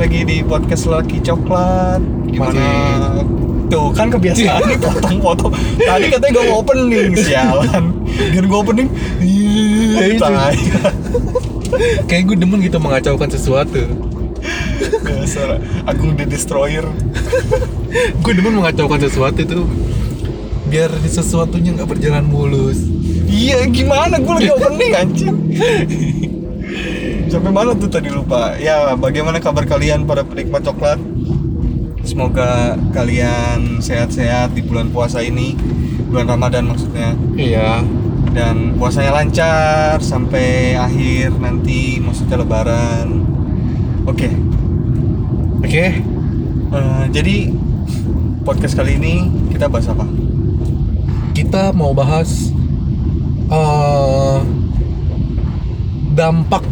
lagi di podcast Laki Coklat. Gimana? Masih. Tuh kan kebiasaan nih potong-potong. Tadi katanya gak mau opening, sialan. Biar gue opening. Ya, itu. tai. Kayak gue demen gitu mengacaukan sesuatu. Dasar Agung the Destroyer. gue demen mengacaukan sesuatu tuh biar sesuatunya nggak berjalan mulus. Iya, gimana? Gue lagi opening anjing. Sampai mana tuh tadi lupa? Ya, bagaimana kabar kalian para penikmat coklat? Semoga kalian sehat-sehat di bulan puasa ini, bulan Ramadan maksudnya. Iya. Dan puasanya lancar sampai akhir nanti maksudnya lebaran. Oke. Oke. eh, jadi podcast kali ini kita bahas apa? Kita mau bahas eh dampak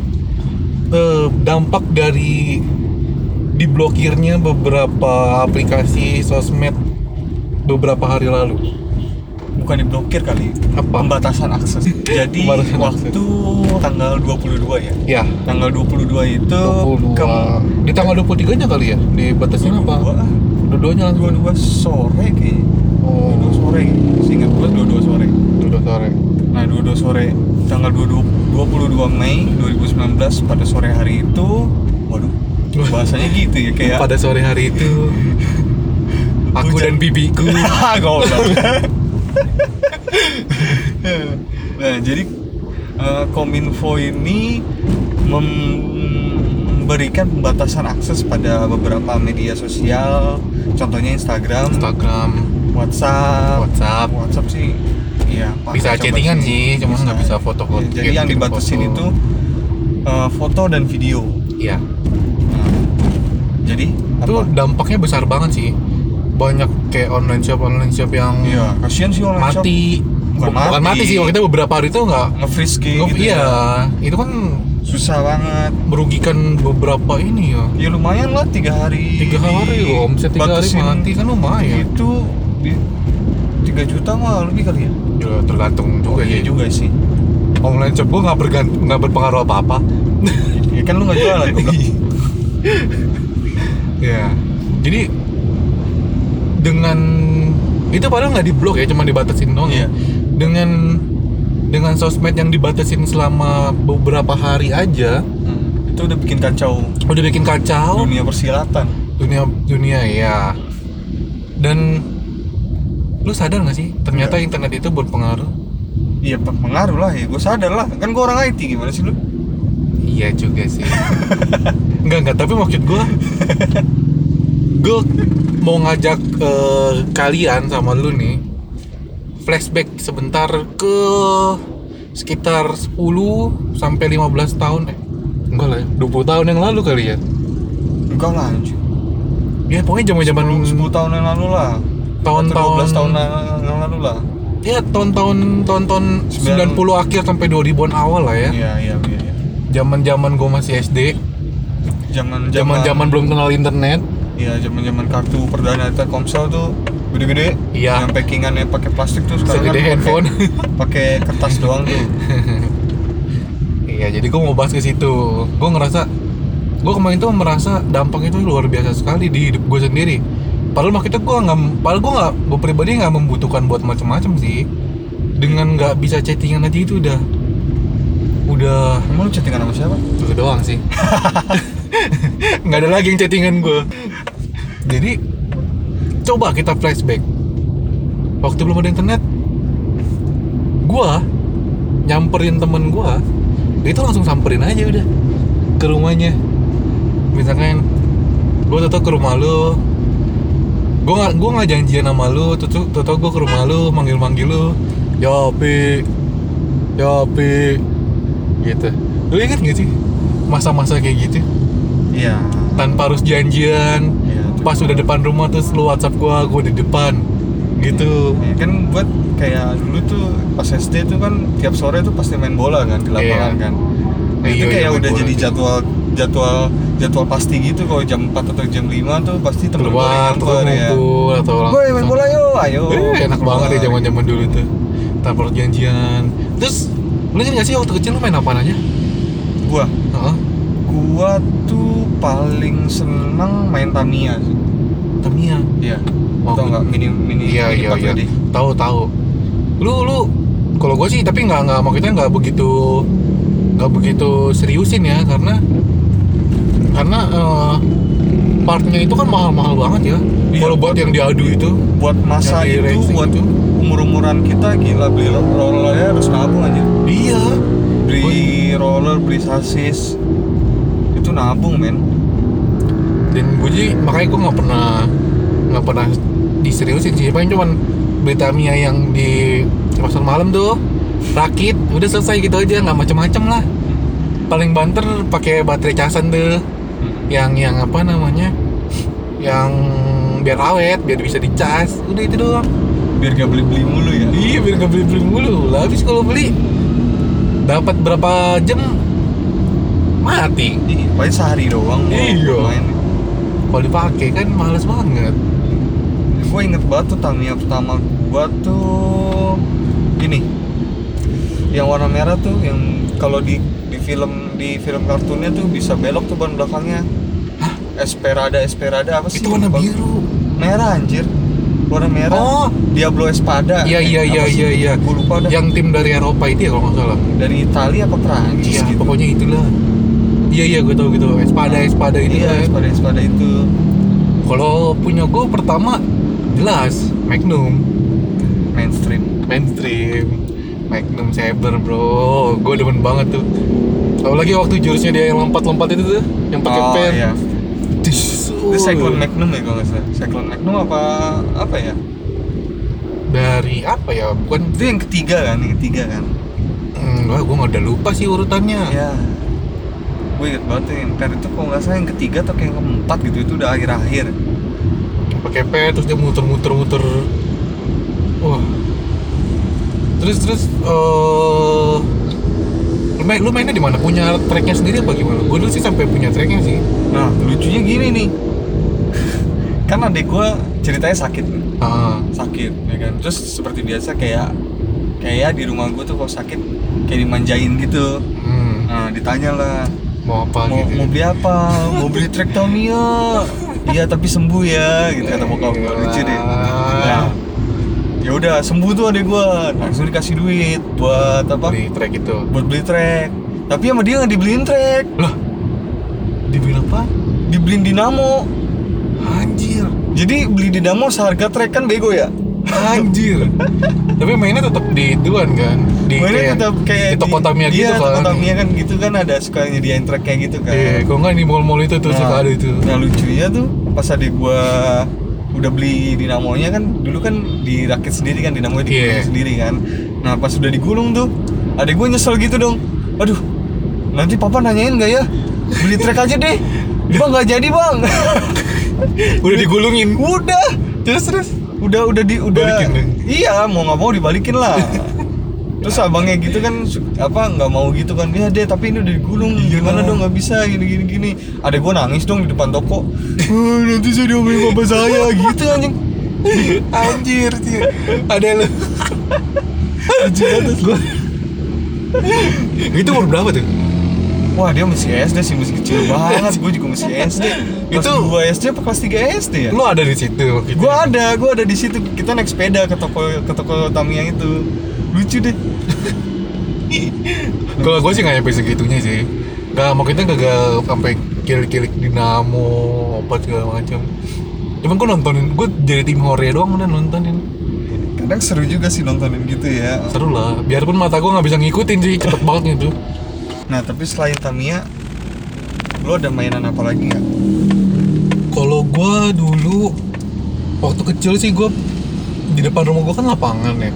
eh, dampak dari diblokirnya beberapa aplikasi sosmed beberapa hari lalu. Bukan diblokir kali. Apa? Pembatasan akses. Jadi Pembatasan waktu tanggal 22 ya. Ya. Tanggal 22 itu 22 ke- di tanggal 23 nya kali ya dibatasin apa 22 dua-duanya langsung 22 sore kayaknya. oh 22 sore. Seingat gue 22 sore. dua sore Nah, 22 sore tanggal 22 22 Mei 2019 pada sore hari itu waduh bahasanya gitu ya kayak pada sore hari itu aku Hujan. dan bibiku Goblok. nah, jadi eh, Kominfo ini memberikan pembatasan akses pada beberapa media sosial, contohnya Instagram, Instagram WhatsApp. WhatsApp WhatsApp sih ya pakai Bisa chattingan sih, cuman nggak bisa foto-foto, Ya, jadi yang dibatasin itu eh, foto dan video. iya Nah, jadi itu apa? dampaknya besar banget sih banyak kayak online shop online shop yang Iya, kasihan sih orang mati Bukan bukan mati. mati sih waktu itu beberapa hari itu nggak nge-freeze gitu. iya ya. itu kan Susah banget. merugikan beberapa ini ya Ya lumayan lah tiga hari. tiga hari loh omset tiga hari mati kan lumayan Itu di 3 juta mah lebih kali ya. ya tergantung juga iya sih juga sih. online shop gua nggak bergant nggak berpengaruh apa apa Ya kan lu nggak jualan goblok. ya jadi dengan itu padahal nggak diblok ya cuma dibatasin doang Iya. ya dengan dengan sosmed yang dibatasin selama beberapa hari aja Hmm, Itu udah bikin kacau udah bikin kacau dunia persilatan. dunia dunia ya dan lu sadar nggak sih ternyata internet itu berpengaruh Iya pengaruh lah ya. Gue sadar lah. Kan gue orang IT gimana sih lu? iya juga sih nggak nggak tapi maksud gua gue mau ngajak eh, kalian sama lu nih flashback sebentar ke sekitar 10 sampai 15 tahun eh enggak lah ya, 20 tahun yang lalu kali ya Enggak lah anjir. ya pokoknya zaman zaman 10, 10 tahun yang lalu lah. Tahun-tahun- Atau 12 tahun yang lalu lah. ya tahun-tahun tahun-tahun Sembilan- 90 akhir sampai 2000-an awal lah ya Iya iya iya. iya. zaman-zaman gue masih SD Zaman zaman-zaman belum kenal internet Iya zaman-zaman kartu perdana Telkomsel tuh gede-gede. Iya. Yang packingannya pakai plastik tuh sekarang Segede kan handphone. pakai- Pakai kertas doang tuh. Iya, jadi gue mau bahas ke situ. Gue ngerasa, gue kemarin tuh merasa dampak itu luar biasa sekali di hidup gue sendiri. Padahal makanya gue nggak, padahal gue nggak, gue pribadi nggak membutuhkan buat macam-macam sih. Dengan nggak bisa chattingan aja itu udah, udah Emang lu chattingan sama siapa? itu doang sih. nggak ada lagi yang chattingan gue. Jadi coba kita flashback. Waktu belum ada internet, gue nyamperin temen gue, dia itu langsung samperin aja udah ke rumahnya. Misalkan gue tetap ke rumah lu, gue nggak gue nggak janjian sama lu, tuh tuh gue ke rumah lu manggil manggil lu, ya pi, ya pi, gitu. Lu inget gak sih masa-masa kayak gitu? Iya. tanpa harus janjian Iya. pas udah depan rumah terus lu WhatsApp gua gua di depan gitu Ya, kan buat kayak dulu tuh pas SD tuh kan tiap sore tuh pasti main bola kan di lapangan Iya. kan. Nah, Iya, itu iya, kayak main udah jadi jadwal jadwal jadwal pasti gitu kalau jam 4 atau jam 5 tuh pasti temen keluar gue terus ya. atau Gue main bola yuk, ayo. eh, enak Keluar. banget ya zaman zaman dulu tuh tanpa janjian terus lu inget gak sih waktu kecil lu main apaan aja Gua Heeh. gua tuh paling seneng main Tamiya sih. Tamiya Iya. Oh, Tau nggak mini mini iya mini iya iya tahu tahu lu lu kalau gue sih tapi nggak nggak maksudnya nggak begitu nggak begitu seriusin ya karena karena eh, partnya itu kan mahal-mahal banget ya. Iya, kalau buat yang diadu itu. Buat masa itu, buat itu. umur-umuran kita gila beli ro- rollernya harus nabung aja. iya. Beli roller, beli sasis. Itu nabung men. dan gue sih makanya gue nggak pernah nggak pernah diseriusin sih. Paling cuman beli Tamiya yang di pasar malam tuh. Rakit udah selesai gitu aja nggak macem-macem lah. Paling banter pakai baterai casan tuh yang yang apa namanya? Yang biar awet biar bisa dicas. Udah itu doang. Biar gak beli-beli mulu ya. iya biar nggak beli beli mulu. Lah habis kalau beli dapat berapa jam? Mati. Iya, paling sehari doang Iya. kalau dipakai kan males banget. Gue inget banget tuh Tamiya pertama gua tuh ini yang warna merah tuh yang kalau di di film di film kartunnya tuh bisa belok tuh ban belakangnya. Esperada Esperada apa sih? Itu warna biru. Merah anjir. Warna merah. Oh. Diablo Espada. Iya iya iya iya iya. Gue lupa dah. Yang tim dari Eropa itu ya kalau nggak salah. Dari Italia apa Prancis iya gitu. pokoknya itulah. Iya iya gue tahu gitu. Espada espada itu iya Espada Espada itu. Kalau punya gue pertama jelas Magnum. Mainstream. Mainstream Magnum Saber bro. Gue demen banget tuh. Apalagi waktu jurusnya dia yang lompat-lompat itu tuh yang pakai oh, pen. iya. Tis, itu. Cyclone Magnum ya kalau nggak salah. Cyclone Magnum apa apa ya? Dari apa ya? Bukan. Itu yang ketiga kan yang ketiga kan? Enggak gue nggak udah lupa sih urutannya. Ya gue inget banget tuh yang per itu kalau nggak salah yang ketiga atau kayak yang keempat gitu itu udah akhir-akhir. Pakai pen terus dia muter-muter muter wah terus terus eh lu, main, lu mainnya di mana? Punya tracknya sendiri apa gimana? Gue dulu sih sampai punya tracknya sih. Nah lucunya gini nih. Kan adik gue ceritanya sakit. Ah. Sakit ya kan? Terus seperti biasa kayak kayak di rumah gue tuh kalau sakit kayak dimanjain gitu. Hmm, nah ditanya lah mau apa mau, gitu mau beli apa? Mau beli trek Tamiya iya tapi sembuh ya gitu kata bokap gue lucu deh. Nah ya udah sembuh tuh adek gue langsung dikasih duit buat apa? Beli track itu. Buat beli trek. Tapi sama dia nggak dibeliin trek. Lah dibilang apa? Dibeliin dinamo. Anjir. Jadi beli dinamo seharga trek kan bego ya? Anjir. Tapi mainnya tetap di ituan kan? Di Mainnya kayak- tetap kayak di toko Tamiya gitu iya, kan? Toko Tamiya kan gitu kan ada suka nyediain trek kayak gitu kan. Iya, kalau nggak di mall-mall itu tuh suka ada itu. Nah lucunya tuh pas adik gua udah beli dinamonya kan dulu kan dirakit sendiri kan dinamonya digulung Iya. sendiri kan. Nah pas udah digulung tuh adik gua nyesel gitu dong. Aduh nanti papa nanyain nggak ya beli trek aja deh. Bang nggak jadi bang. Udah digulungin. udah Terus terus. udah udah di udah Balikin iya mau nggak mau dibalikin lah terus abangnya gitu kan apa nggak mau gitu kan ya deh tapi ini udah digulung Iya. gimana dong nggak bisa gini gini gini ada gue nangis dong di depan toko "Eh, nanti saya diomelin bapak saya gitu anjing Anjir sih. Ada lu. Banget. Gua itu umur berapa tuh? wah dia masih SD sih masih kecil banget gue juga masih SD kelas Itu- 2 SD apa kelas 3 SD ya Lu ada di situ gue ada gue ada di situ kita naik sepeda ke toko ke toko Tamiya itu lucu deh Kalau gue sih nggak nyampe segitunya sih. Gak, maksudnya gak sampai kilik-kilik dinamo apa segala macam. Cuman gue nontonin, gue jadi tim hore doang udah nontonin. kadang seru juga sih nontonin gitu ya Seru lah, biarpun mata gue nggak bisa ngikutin sih, cepet banget gitu. Nah tapi selain Tamiya Lo ada mainan apa lagi nggak? Kalau gue dulu waktu kecil sih gue di depan rumah gue kan lapangan ya.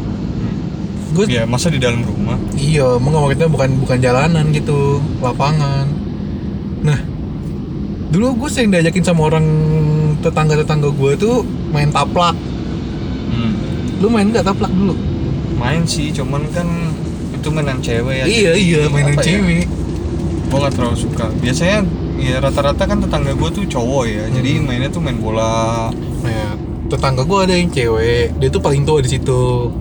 Gue Ya masa di dalam rumah Iya, emang maksudnya bukan bukan jalanan gitu, lapangan. Nah, dulu gue sering diajakin sama orang tetangga-tetangga gue tuh main taplak. hmm. Lu main nggak taplak dulu? Main sih cuman kan Itu mainan cewek ya iya jadi iya, mainan ya, cewek. Gue gak terlalu suka Biasanya ya rata-rata kan tetangga gue tuh cowok ya Jadi Hmm. mainnya tuh main bola Nah, tetangga gue ada yang cewek, dia tuh paling tua di situ.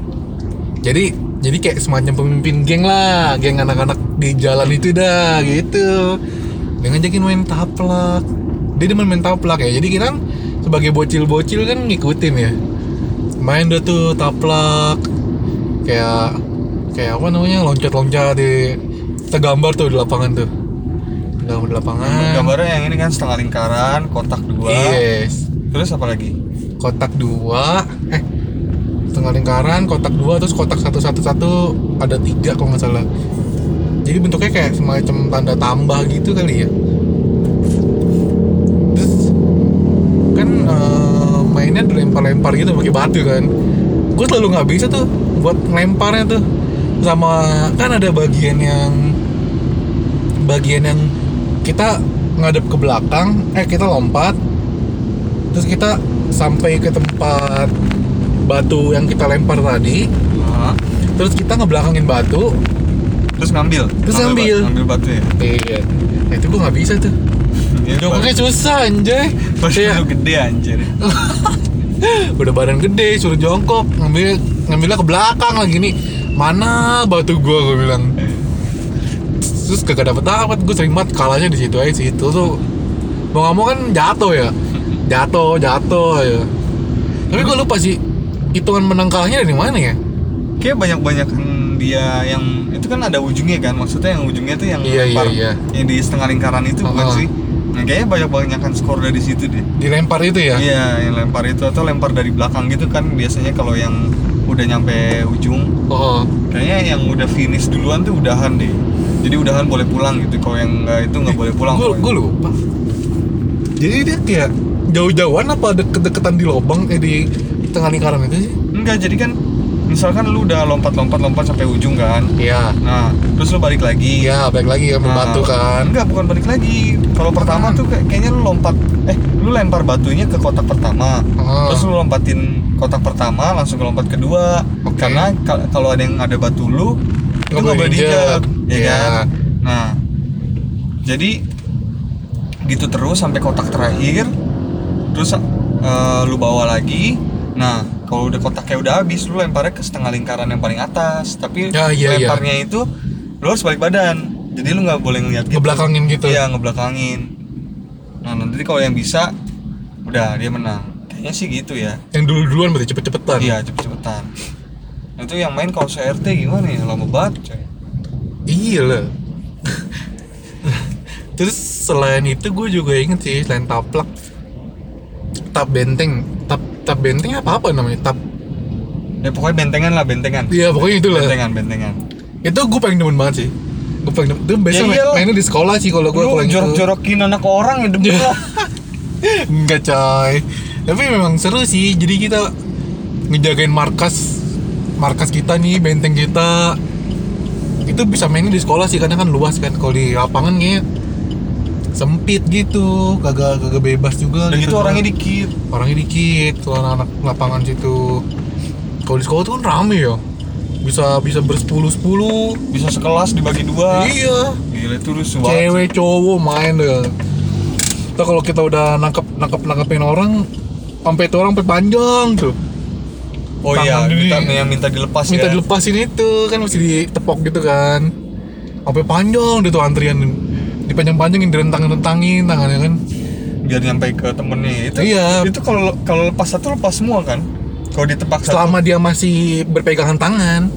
Jadi jadi kayak semacam pemimpin geng lah, geng anak-anak di jalan itu dah gitu. dia ngajakin main taplak. Dia demen main taplak ya. Jadi kita kan sebagai bocil-bocil kan ngikutin ya. Main dia tuh taplak. Kayak kayak apa namanya loncat-loncat di kita gambar tuh di lapangan tuh. Gambar di lapangan. Gambarnya yang ini kan setengah lingkaran, kotak dua. yes. Terus apa lagi? kotak dua. Eh setengah lingkaran kotak dua terus kotak satu satu satu ada tiga kalau nggak salah. Jadi bentuknya kayak semacam tanda tambah gitu kali ya. Terus kan eh, mainnya dilempar-lempar gitu pakai batu kan. Gue selalu nggak bisa tuh buat ngelemparnya tuh. Sama kan ada bagian yang bagian yang kita ngadep ke belakang eh kita lompat terus kita sampai ke tempat batu yang kita lempar tadi. Hah? terus kita ngebelakangin batu. Terus ngambil. Terus ngambil. ngambil. batu ya. iya. Nah, itu gue nggak bisa tuh. Iya, jongkoknya susah anjay. Pas lu gede anjir. udah badan gede suruh jongkok. Ngambil ngambilnya ke belakang lagi nih. Mana batu gua gue bilang. Terus kagak dapet dapet gue sering banget kalahnya di situ aja situ tuh. Mau nggak mau kan jatuh ya. Jatuh jatuh ya. Tapi gue lupa sih hitungan menang kalahnya dari mana ya Kayak banyak-banyak dia yang itu kan ada ujungnya kan. Maksudnya yang ujungnya tuh yang Iya, lempar- iya, iya. yang di setengah lingkaran itu bukan Oh. sih? Nah, kayaknya banyak-banyakan skor dari situ deh. dilempar itu ya Iya, yang lempar itu atau lempar dari belakang gitu kan biasanya kalau yang udah nyampe ujung oh kayaknya yang udah finish duluan tuh udahan deh. Jadi udahan boleh pulang gitu. Kalau yang enggak itu nggak boleh pulang. gue lupa jadi dia kayak jauh-jauhan apa deket-deketan di lubang eh di tengah lingkaran itu sih Enggak, jadi kan misalkan lu udah lompat-lompat lompat sampai ujung kan. iya Nah, terus lu balik lagi. iya balik lagi ambil Nah, batu kan Enggak, bukan balik lagi. Kalau pertama tuh kayak- kayaknya lu lompat eh lu lempar batunya ke kotak pertama. Ah. Terus lu lompatin kotak pertama langsung ke lompat kedua. Oke. Karena kal- kalau ada yang ada batu lu itu Nggak boleh diinjak. ya Iya. kan? Nah, jadi gitu terus sampai kotak terakhir. Terus eh, lu bawa lagi. Nah, kalau udah kotaknya udah habis, lu lemparnya ke setengah lingkaran yang paling atas. Tapi Ya, iya, iya. lemparnya itu lu harus balik badan. Jadi lu nggak boleh ngeliat gitu. Ngebelakangin gitu. Iya, ngebelakangin. Nah, nanti kalau yang bisa udah dia menang. Kayaknya sih gitu ya. yang dulu-duluan berarti cepet-cepetan Iya, cepet-cepetan. Nah, itu yang main kalau CRT gimana ya? Lama banget, coy. iya lah terus selain itu gue juga inget sih selain taplak tap benteng tap benteng apa apa namanya tap Ya pokoknya bentengan lah, bentengan. iya pokoknya itu lah Bentengan, bentengan. itu gue paling demen banget sih gue paling demen itu biasanya Ya main- mainnya di sekolah sih kalau gue kalau yang itu. jorok-jorokin anak orang ya demen Iya. lah. Enggak coy Tapi memang seru sih Jadi kita Ngejagain markas Markas kita nih Benteng kita Itu bisa mainnya di sekolah sih Karena kan luas kan Kalau di lapangan kayak Sempit gitu Kagak kagak bebas juga Dan gitu itu orangnya dikit. Orangnya dikit Soal anak lapangan situ. Kalau di sekolah tuh kan rame ya. Bisa bisa bersepuluh sepuluh Bisa sekelas dibagi dua. Iya. Gila itu rusuh cewek cowok main deh. Tuh kalau kita udah nangkep nangkep nangkepin orang sampai itu orang sampai panjang tuh. Oh iya, Tangan minta, ini. yang minta dilepas minta ya. dilepasin itu kan masih ditepok gitu kan. Sampai panjang deh tuh antrian dipanjang-panjangin direntang-rentangin tangannya kan Biar nyampe ke temennya. Itu Iya. itu kalau kalau lepas satu lepas semua kan. Kalau ditepak satu. selama dia masih berpegangan tangan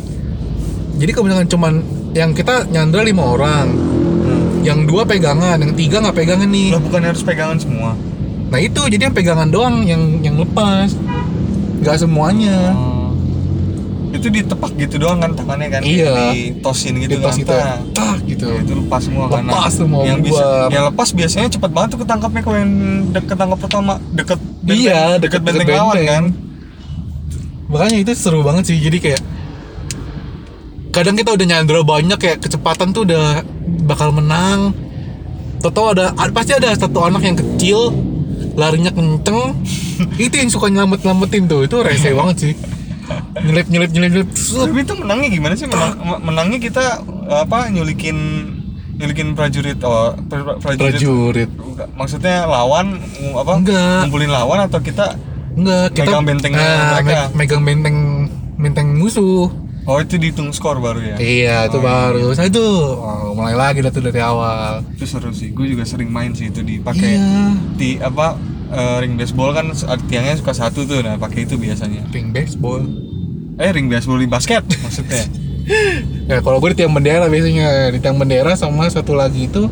jadi kalau misalkan cuman yang kita nyandra lima orang Hmm. yang dua pegangan yang tiga nggak pegangan nih Lah bukan harus pegangan semua. Nah itu jadi yang pegangan doang yang yang lepas, nggak semuanya. Oh. Itu ditepak gitu doang kan tangannya kan. Iya. Ditosin gitu Lepas kan. gitu, Tah. tak gitu. Ya, itu lepas semua kan. Lepas semua yang bisa bubar. yang lepas biasanya cepet banget tuh ketangkapnya kalau yang deket ketangkap pertama deket benteng, Iya, deket, deket- benteng deket lawan benteng. kan Makanya itu seru banget sih. Jadi kayak kadang kita udah nyandra banyak kayak kecepatan tuh udah bakal menang. Tahu ada, ada pasti ada satu anak yang kecil larinya kenceng itu yang suka nyelamet nyelamatin tuh itu rese banget sih nyelip nyelip nyelip nyelip tapi itu menangnya gimana sih Menang, menangnya kita apa nyulikin nyulikin prajurit oh pra- prajurit, prajurit maksudnya lawan apa Enggak. ngumpulin lawan atau kita enggak kita Megang bentengnya Ah, mereka. me- megang benteng benteng musuh Oh itu dihitung skor baru ya? Iya, itu Oh, iya. baru. Saya tuh oh, mulai lagi dah tuh dari awal. Itu seru sih. Gue juga sering main sih itu dipakai Iya. di apa eh, ring baseball kan tiangnya suka satu tuh, nah pakai itu biasanya. Ring baseball. Eh ring baseball di basket maksudnya. Ya kalau gue di tiang bendera biasanya di tiang bendera sama satu lagi itu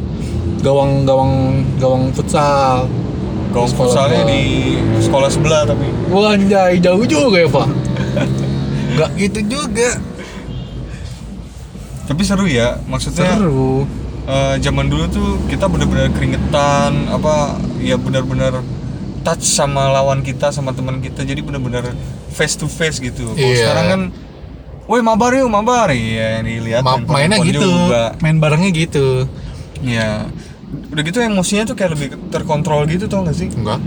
gawang gawang gawang futsal. Gawang futsalnya di sekolah sebelah tapi. Wah anjay jauh juga ya pak. Gak gitu juga. Tapi seru ya, maksudnya Seru. eh, zaman dulu tuh kita bener-bener keringetan, apa ya bener-bener touch sama lawan kita sama teman kita, jadi bener-bener face to face gitu. Kalau Iya. sekarang kan, woi mabar yuk mabar, iya yang dilihat Ma- main mainnya gitu. juga. Main barengnya gitu. Iya. Udah gitu emosinya tuh kayak lebih terkontrol gitu tau gak sih? Enggak.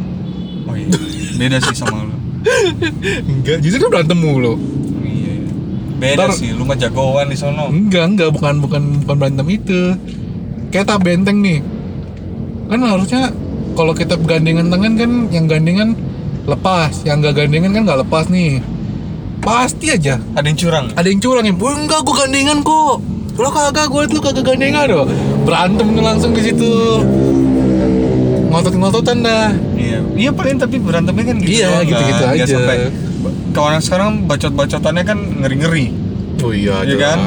Oh iya, beda sih sama lu. Enggak. Justru berantem mulu. Iya. iya. Beda Ntar- sih, lu mah jagoan di sono. Enggak, enggak, bukan bukan bukan berantem itu. Kayak tak benteng nih. Kan harusnya kalau kita gandengan tangan kan yang gandengan lepas, yang enggak gandengan kan nggak lepas nih. Pasti aja Ada yang curang. ada yang curang ya. "Wah, enggak, gua gandengan kok. Lo kagak, gua liat lu kagak gandengan loh. Berantem langsung di situ. Ngotot-ngototan dah. Iya, iya paling tapi berantemnya kan gitu Iya, kan. gitu-gitu Nggak aja. sampai kawan sekarang bacot-bacotannya kan ngeri-ngeri. Oh iya, Iya kan?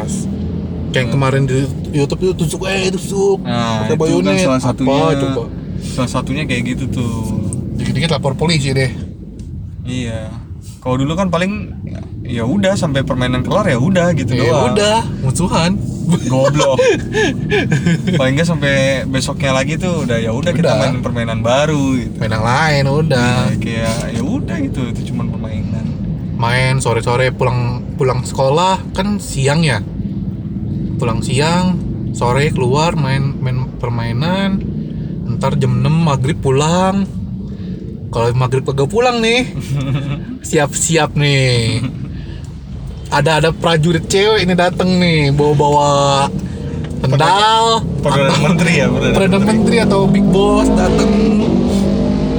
Kayak yang kemarin di YouTube itu tusuk eh tusuk. Nah, itu kan salah satunya. Apa coba? Salah satunya kayak gitu tuh. Dikit-dikit lapor polisi deh. Iya. Kalau dulu kan paling ya udah sampai permainan kelar ya udah gitu Ya doang. udah, musuhan. Goblok. paling nggak sampai besoknya lagi tuh udah ya udah kita main permainan baru gitu. Main yang lain udah. Ya, kayak ya udah gitu, itu cuma permainan. Main sore-sore pulang pulang sekolah kan siang ya. Pulang siang, sore keluar main main permainan. Ntar jam 6 maghrib pulang. Kalau maghrib kagak pulang nih, siap-siap nih. Ada ada prajurit cewek ini dateng nih, bawa-bawa sendal, Perdana Menteri ya, Perdana Menteri atau Big Boss dateng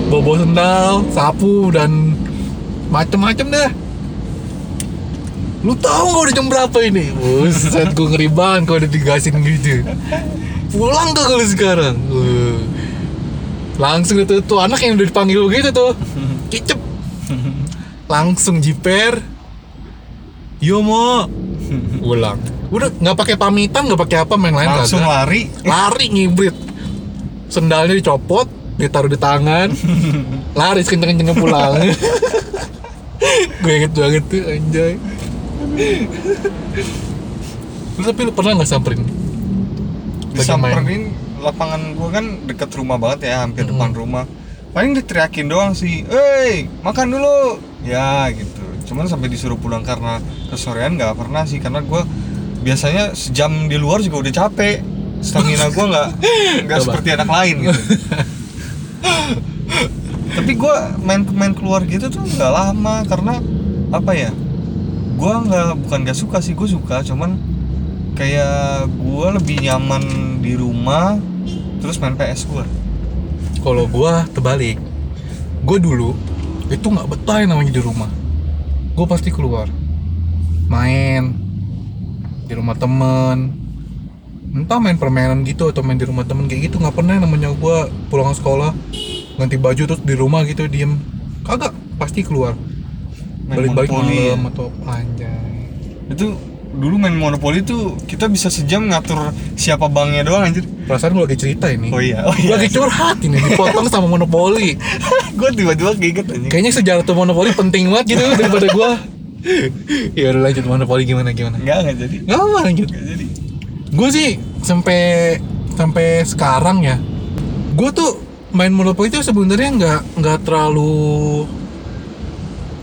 bawa sendal, sapu dan macem-macem dah. Lu tahu nggak udah jam berapa ini? Buset, gue ngeri banget kalau udah digasin gitu. Pulang gak kalau sekarang? Uh. Langsung itu tuh anak yang udah dipanggil begitu tuh, kicep. Langsung jiper. Yo mau pulang. Udah nggak pakai pamitan, nggak pakai apa main lain Langsung kagak. lari. lari ngibrit sendalnya dicopot ditaruh di tangan lari kenceng-kencengnya pulang gue inget banget tuh anjay lu tapi lu pernah nggak samperin disamperin lapangan gua kan deket rumah banget ya hampir Hmm. depan rumah. Paling diteriakin doang sih eh makan dulu. Ya gitu. Cuman sampai disuruh pulang karena kesorean nggak pernah sih karena gua biasanya sejam di luar juga udah capek. Stamina gua nggak nggak seperti anak lain gitu. Tapi gua main main keluar gitu tuh nggak lama karena apa ya gua nggak bukan nggak suka sih gue suka. Cuman kayak gua lebih nyaman rumah terus main PS gua. Kalau gua terbalik gue dulu itu nggak betah yang namanya di rumah. Gue pasti keluar main di rumah temen. Entah main permainan gitu atau main di rumah temen kayak gitu nggak pernah yang namanya gue pulang sekolah ganti baju terus di rumah gitu diem. Kagak pasti keluar. Balik-balik malam ya. atau anjay. Itu dulu main monopoli tuh kita bisa sejam ngatur siapa banknya doang anjir. Perasaan gue lagi cerita ini. Oh iya oh iya. Lagi curhat ini dipotong sama monopoli gue tiba-tiba keinget anjir kayaknya sejarah tuh monopoli penting banget gitu daripada gua. Ya udah lanjut monopoli gimana gimana? Nggak nggak jadi. Nggak apa lanjut. Nggak jadi. Gue sih sampai sampai sekarang ya gue tuh main monopoli itu sebenarnya nggak nggak terlalu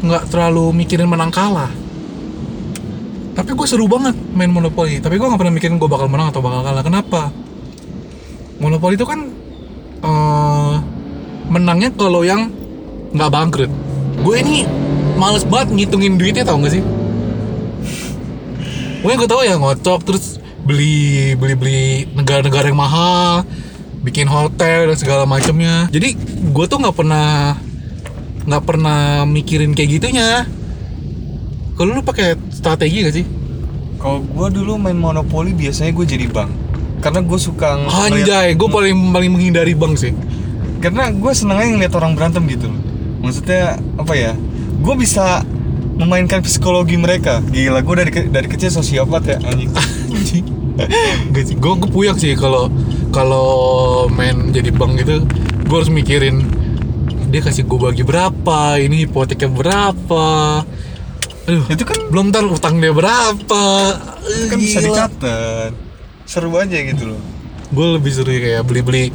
nggak terlalu mikirin menang kalah tapi gue seru banget main monopoli tapi gue nggak pernah mikirin gue bakal menang atau bakal kalah. Kenapa? Monopoli itu kan eh, menangnya kalau yang nggak bangkrut. Gue ini males banget ngitungin duitnya tau gak sih? Pokoknya gue tau ya ngocok terus beli beli beli negara-negara yang mahal, bikin hotel dan segala macamnya. Jadi gue tuh nggak pernah nggak pernah mikirin kayak gitunya. Kalau lu pakai strategi gak sih? Kalau gue dulu main monopoli biasanya gue jadi bank. Karena gue suka Anjay, gue paling paling menghindari bank sih. karena gue seneng aja ngeliat orang berantem gitu. Maksudnya apa ya? Gue bisa memainkan psikologi mereka. Gila, gue dari ke- dari kecil sosiopat ya anjing. Sih, gue gue puyeng sih kalau kalau main jadi bank gitu, gue harus mikirin dia kasih gue bagi berapa, ini hipoteknya berapa. Aduh, Itu kan belum ntar utang dia berapa. itu kan bisa dicatat. Seru aja gitu loh. Gue lebih seru kayak beli-beli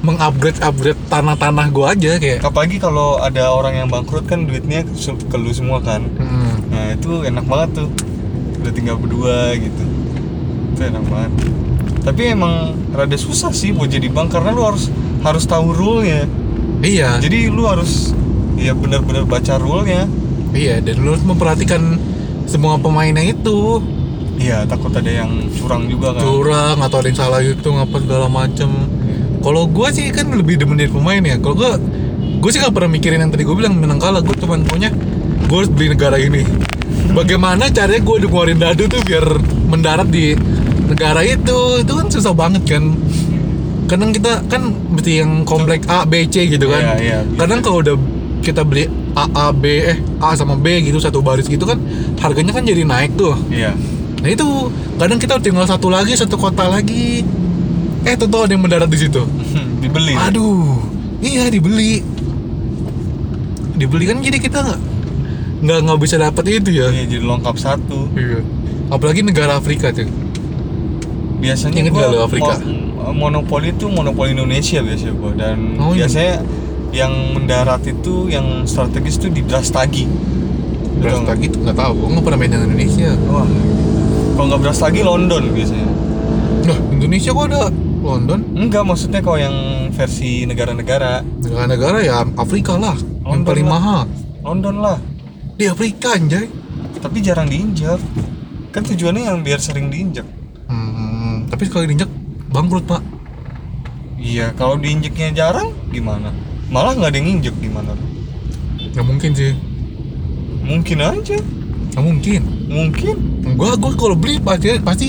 mengupgrade upgrade tanah-tanah gue aja kayak. Apalagi kalau ada orang yang bangkrut kan duitnya ke lu semua kan. Hmm. Nah itu enak banget tuh Udah tinggal berdua gitu Itu enak banget Tapi emang rada susah sih buat jadi bank Karena lu harus harus tahu rule-nya Iya, Jadi lu harus ya benar-benar baca rule-nya iya dan lu harus memperhatikan semua pemainnya itu. Iya takut ada yang curang juga kan. Curang atau ada yang salah hitung apa segala macem. Kalau gue sih kan lebih demen dari pemain ya. Kalau gue gue sih gak pernah mikirin yang tadi gue bilang menang kalah. Gue cuman punya gue harus beli negara ini. Bagaimana caranya gue udah ngeluarin dadu tuh biar mendarat di negara itu? Itu kan susah banget kan. Kadang kita kan mesti yang komplek A B C gitu kan. Iya, iya, bisa. kadang kalau udah kita beli A A B eh A sama B gitu satu baris gitu kan harganya kan jadi naik tuh Iya Nah itu kadang kita tinggal satu lagi satu kota lagi. Eh tuh ada yang mendarat di situ. Dibeli Aduh, iya dibeli. Dibeli kan jadi kita nggak nggak nggak bisa dapat itu ya. Iya jadi lengkap satu Iya. Apalagi negara Afrika tuh. Biasanya gua lu Afrika? mo- Monopoli itu monopoli Indonesia biasanya gua Dan Oh, iya. Yang mendarat itu yang strategis itu di Brastagi Lu tau nggak? Tahu. Gue nggak pernah main dengan Indonesia. Wah, kalau nggak beras lagi London biasanya. Nah Indonesia kok ada London? Enggak, maksudnya kalau yang versi negara-negara Negara-negara ya Afrika lah. yang London paling lah. mahal. London lah, Di Afrika anjay. tapi jarang diinjak. Kan tujuannya yang biar sering diinjak. Hmm, tapi sekali diinjak bangkrut pak. Iya, kalau diinjeknya jarang gimana? Malah nggak ada yang injek gimana? Nggak mungkin sih. Mungkin aja, Nggak mungkin. mungkin. gua gua kalau beli pasti pasti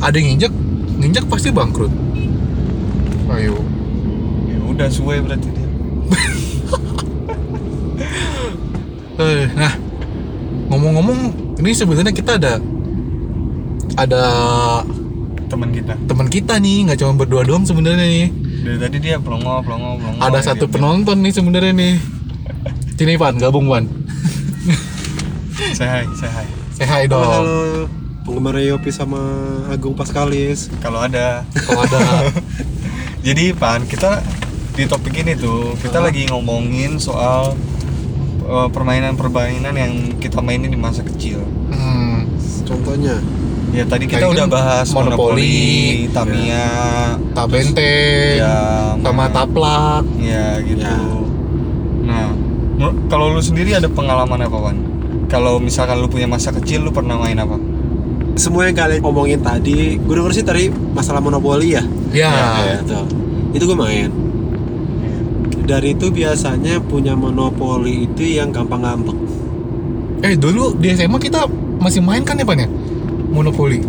ada yang nginjek nginjek pasti bangkrut ayo Ya udah suwe berarti dia. eh nah ngomong-ngomong ini sebenarnya kita ada ada Teman kita. teman kita nih nggak cuma berdua doang sebenarnya nih Dari tadi dia pelongo, pelongo, pelongo. ada ya, satu dia- penonton nih sebenarnya nih sini Pan gabung Pan hi. say hi dong Halo, penggemar Yopi sama Agung Paskalis. Kalau ada. kalau ada Jadi Pan, kita di topik ini tuh kita Hah? lagi ngomongin soal uh, permainan-permainan yang kita mainin di masa kecil. hmm, Contohnya, Ya tadi kita Kayak udah kan bahas Monopoli, Monopoli, Tamiya, tabente ya sama mana- taplak Ya gitu. Ya. Nah, kalau lu sendiri ada pengalaman apa, Wan? Kalau misalkan lu punya masa kecil, lu pernah main apa? semua yang kalian omongin tadi, gue denger sih tadi masalah monopoli ya. ya, Ya, tuh. Itu gue main. Dari itu biasanya punya monopoli itu yang gampang ngambek. eh dulu di SMA kita masih main kan ya Pan ya monopoli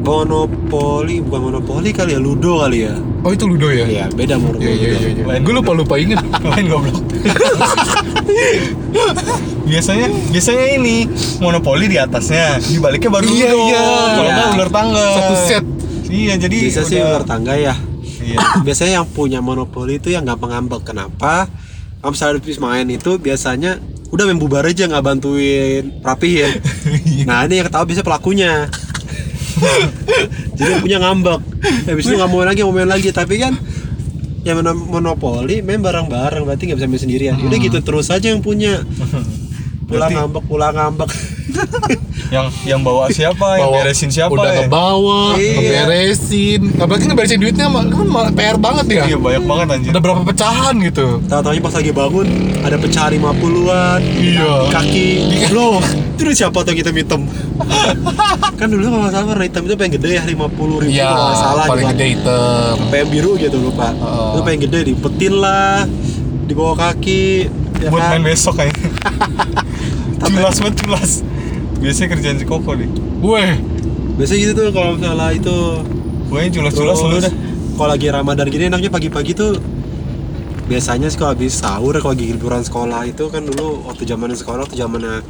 Monopoli bukan monopoli kali ya, ludo kali ya. oh itu ludo ya Iya, beda monopoli. Iya iya iya. ludo. iya. Gue lupa lupa inget. Main goblok. biasanya biasanya ini monopoli di atasnya, di baliknya baru Iya, ludo. iya. Kalau nggak Iya. ular tangga. Satu set. Iya, jadi Bisa sih udah- ular tangga ya. Iya. biasanya yang punya monopoli itu yang gampang ngambek. Kenapa? Misalnya habis main itu biasanya udah main bubar aja nggak bantuin rapihin. nah ini yang tahu bisa pelakunya. Jadi yang punya ngambek. Habis itu nggak mau main lagi, mau main lagi. Tapi kan yang mono- monopoli main bareng-bareng berarti nggak bisa main sendirian. Udah gitu terus aja yang punya. Pulang Berarti- ngambek, pulang ngambek. yang yang bawa siapa, yang Bawa- beresin siapa Udah ya? ngebawa, Iya. ngeberesin. Apalagi ngeberesin duitnya mah- kan malah PR banget ya. Iya, banyak banget anjir. Ada berapa pecahan gitu. Tahu-tahunya pas lagi bangun ada pecah 50-an. Iya. Di kaki. Loh, itu udah siapa tuh kita hitam? kan dulu kalau salah warna hitam itu pengen gede ya 50 ribu Iya, kalau salah paling gitu. gede hitam. Pengen biru gitu lupa. Heeh. Itu pengen gede dipetin lah, di bawah kaki. ya Buat kan? main besok kayaknya. Tapi- culas banget culas. Biasanya kerjaan si Koko deh Weh, biasanya gitu tuh kalau misalnya itu gue yang culas-culas lu dah kalau lagi Ramadan gini enaknya pagi-pagi tuh biasanya sih kalau habis sahur kalau lagi liburan sekolah itu kan dulu waktu zaman sekolah waktu zamannya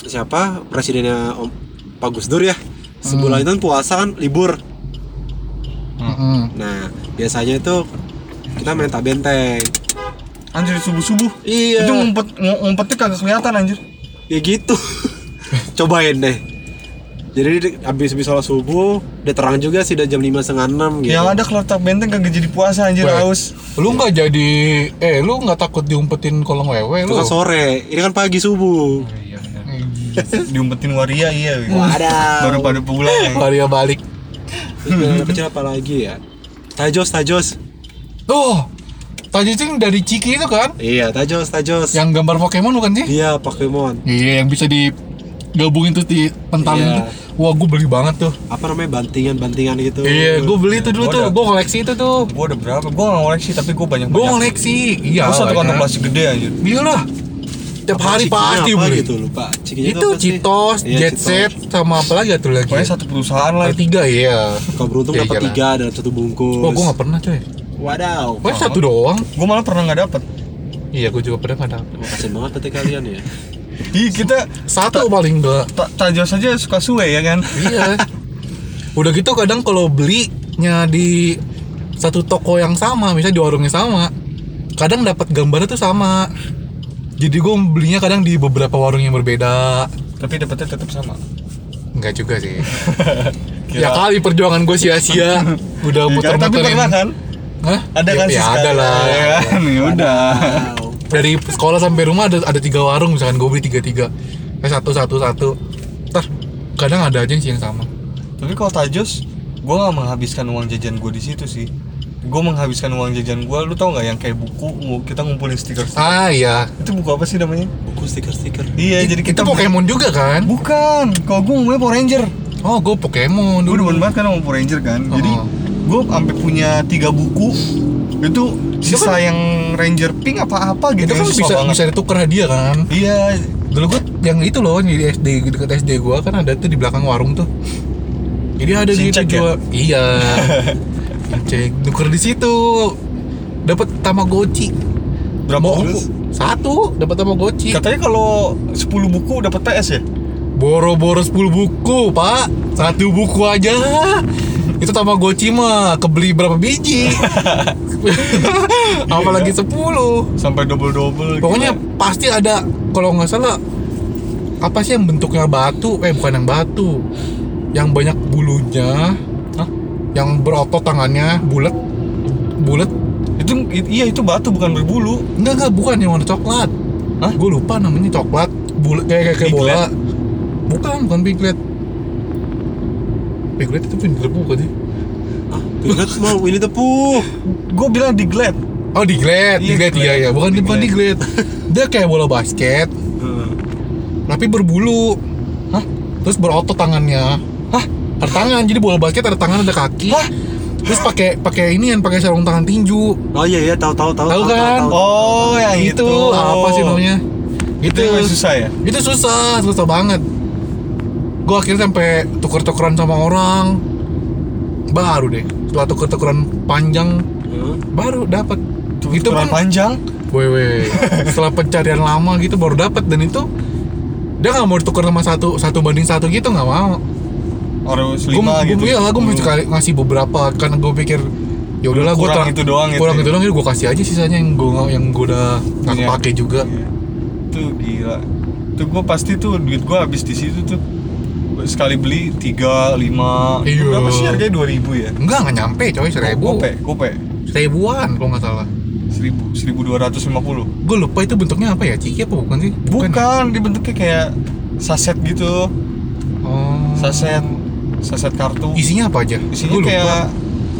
siapa? Presidennya Om Pak Gus Dur ya. Sebulan itu kan puasa kan libur. Mm-mm. nah biasanya itu kita main tak benteng. Anjir subuh-subuh. Iya. Itu ngumpet ng- ngumpetnya kagak kelihatan anjir. Ya gitu cobain deh jadi di- habis habis sholat subuh udah terang juga sih udah jam lima setengah enam gitu yang ada kalau tak benteng kagak jadi puasa anjir Weh. haus Lu nggak jadi eh lu nggak takut diumpetin kolong wewe itu lu? kan sore ini kan pagi subuh iya benar diumpetin waria iya. Wadaw. baru pada pulang ya. Maria balik. Terus yang kecil apa lagi ya tajos tajos Oh, tadi itu yang dari Ciki itu kan? iya tajos tajos Yang gambar Pokemon bukan sih? iya Pokemon Iya, yang bisa digabungin terus dipentalin Iya. tuh. Wah, gue beli banget tuh. apa namanya bantingan bantingan gitu Iya, gue beli tuh dulu Gua tuh. Gue koleksi itu tuh. Gua ada berapa? Gua nggak ngoleksi tapi gua banyak Gue koleksi. Iya. Gua satu kantong plastik gede anjir. Iya lah. Tiap hari pasti beli. gitu lupa cikinya Itu? Citos, Iya, Jet Citos. Set, sama apa lagi tuh lagi? Pokoknya satu perusahaan lah. Tiga ya. kalau beruntung Ya, dapat iyalah. tiga dalam satu bungkus Oh, gue gak pernah coy. wadaw Pokoknya satu doang. Gua malah pernah nggak dapet. Iya, gue juga pernah gak dapet. kasian banget berarti kalian ya Ih kita Satu paling enggak. ta- tajos aja suka suwe ya kan. iya. Udah gitu kadang kalau belinya di satu toko yang sama, misalnya di warungnya sama, kadang dapat gambarnya tuh sama. Jadi gue belinya kadang di beberapa warung yang berbeda. Tapi dapetnya tetap sama. Enggak juga sih. Ya kali perjuangan gue sia-sia. Udah Iya, muter-muterin. tapi pernah kan? Hah? Ada Ya- kan ya, sih ada lah. ya kan? Ya udah. Dari sekolah sampai rumah ada ada tiga warung misalkan gue beli tiga tiga. Eh satu satu satu. Ntar kadang ada aja sih yang sama. Tapi kalau tajos, gua nggak menghabiskan uang jajan gua di situ sih. Gua menghabiskan uang jajan gua, lu tau nggak yang kayak buku, kita ngumpulin stiker. Ah iya. Itu buku apa sih namanya? buku stiker-stiker Iya, jadi Itu kita beli- Pokemon juga kan? Bukan, kalau gua ngomongnya Power Ranger. Oh, gue Pokemon Gue dulu. demen banget kan sama Power Ranger kan. Jadi Oh. Gue sampai punya tiga buku. Itu sisa yang Ranger Pink apa-apa gitu. Itu kan bisa banget. bisa ditukar hadiah kan? Iya, Dulu gue yang itu loh di SD dekat SD gue kan ada tuh di belakang warung tuh. Jadi ada gitu Shincek ya? Iya. Cek tuker di situ. Dapat Tamagotchi. berapa Mau? Satu dapat Tamagotchi. Katanya kalau 10 buku dapat PS ya? Boro-boro 10 buku, Pak. Satu buku aja. Itu Tamagotchi mah kebeli berapa biji? Apalagi 10. Sampai double-double Pokoknya gila. pasti ada kalau nggak salah apa sih yang bentuknya batu? Eh bukan yang batu. Yang banyak bulunya. Hah? Yang berotot tangannya, bulat. Bulat. itu iya itu batu bukan berbulu. Enggak enggak bukan yang warna coklat. Hah? Gue lupa namanya coklat. Bulat kayak kayak, kayak bola. Bukan, bukan piglet. Piglet itu pindah bukan sih? ah Piglet mau ini tepuh Gue bilang di glad. Oh, diglet, Iya, diglet iya diglet. ya, bukan Diglet. diglet. Dia kayak bola basket, tapi berbulu. Hah? Terus berotot tangannya. Hah? Ada tangan, jadi bola basket ada tangan ada kaki. Hah? Terus pakai pakai ini yang pakai sarung tangan tinju. oh iya iya tahu tahu tahu Tahu kan? Oh, yang itu. itu apa sih namanya? Itu yang susah ya? Itu susah, susah banget. Gue akhirnya sampai tuker-tukeran sama orang. Baru deh, setelah tuker-tukeran panjang Hah? baru dapat. Itu Itu pun panjang. Wewe, setelah pencarian lama gitu baru dapat dan itu dia nggak mau ditukar sama satu satu banding satu gitu nggak mau. Gue lima gitu. iya gue mesti kali- ngasih beberapa karena gue pikir ya udahlah gue Kurang itu doang gitu kurang ya. itu doang gue kasih aja sisanya yang gue yang gue udah nggak Iya. pakai juga. Iya. Tuh gila. Tuh gue pasti tuh duit gue habis di situ tuh. Sekali beli 3, 5 Iya. Berapa sih harganya 2000 ya? Enggak nggak nyampe coy seribu Gope, gope seribuan kalau nggak salah. 1000, 1250 Gue lupa itu bentuknya apa ya ciki apa bukan sih? Bukan, dibentuknya kayak saset gitu Oh. Saset Saset kartu Isinya apa aja? Isinya Gua lupa. kayak